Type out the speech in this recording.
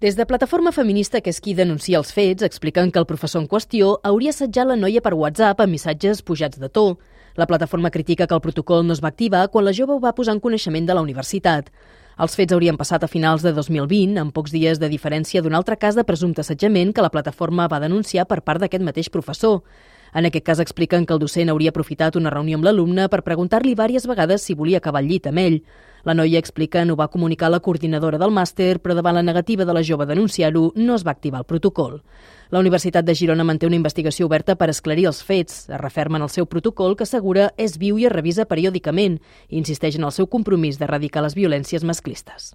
Des de Plataforma Feminista, que és qui denuncia els fets, expliquen que el professor en qüestió hauria assetjat la noia per WhatsApp amb missatges pujats de to. La plataforma critica que el protocol no es va activar quan la jove ho va posar en coneixement de la universitat. Els fets haurien passat a finals de 2020, amb pocs dies de diferència d'un altre cas de presumpte assetjament que la plataforma va denunciar per part d'aquest mateix professor. En aquest cas expliquen que el docent hauria aprofitat una reunió amb l'alumne per preguntar-li diverses vegades si volia acabar el llit amb ell. La noia explica no va comunicar a la coordinadora del màster, però davant la negativa de la jove denunciar-ho, no es va activar el protocol. La Universitat de Girona manté una investigació oberta per esclarir els fets. Es referma en el seu protocol que assegura és viu i es revisa periòdicament i insisteix en el seu compromís d'erradicar les violències masclistes.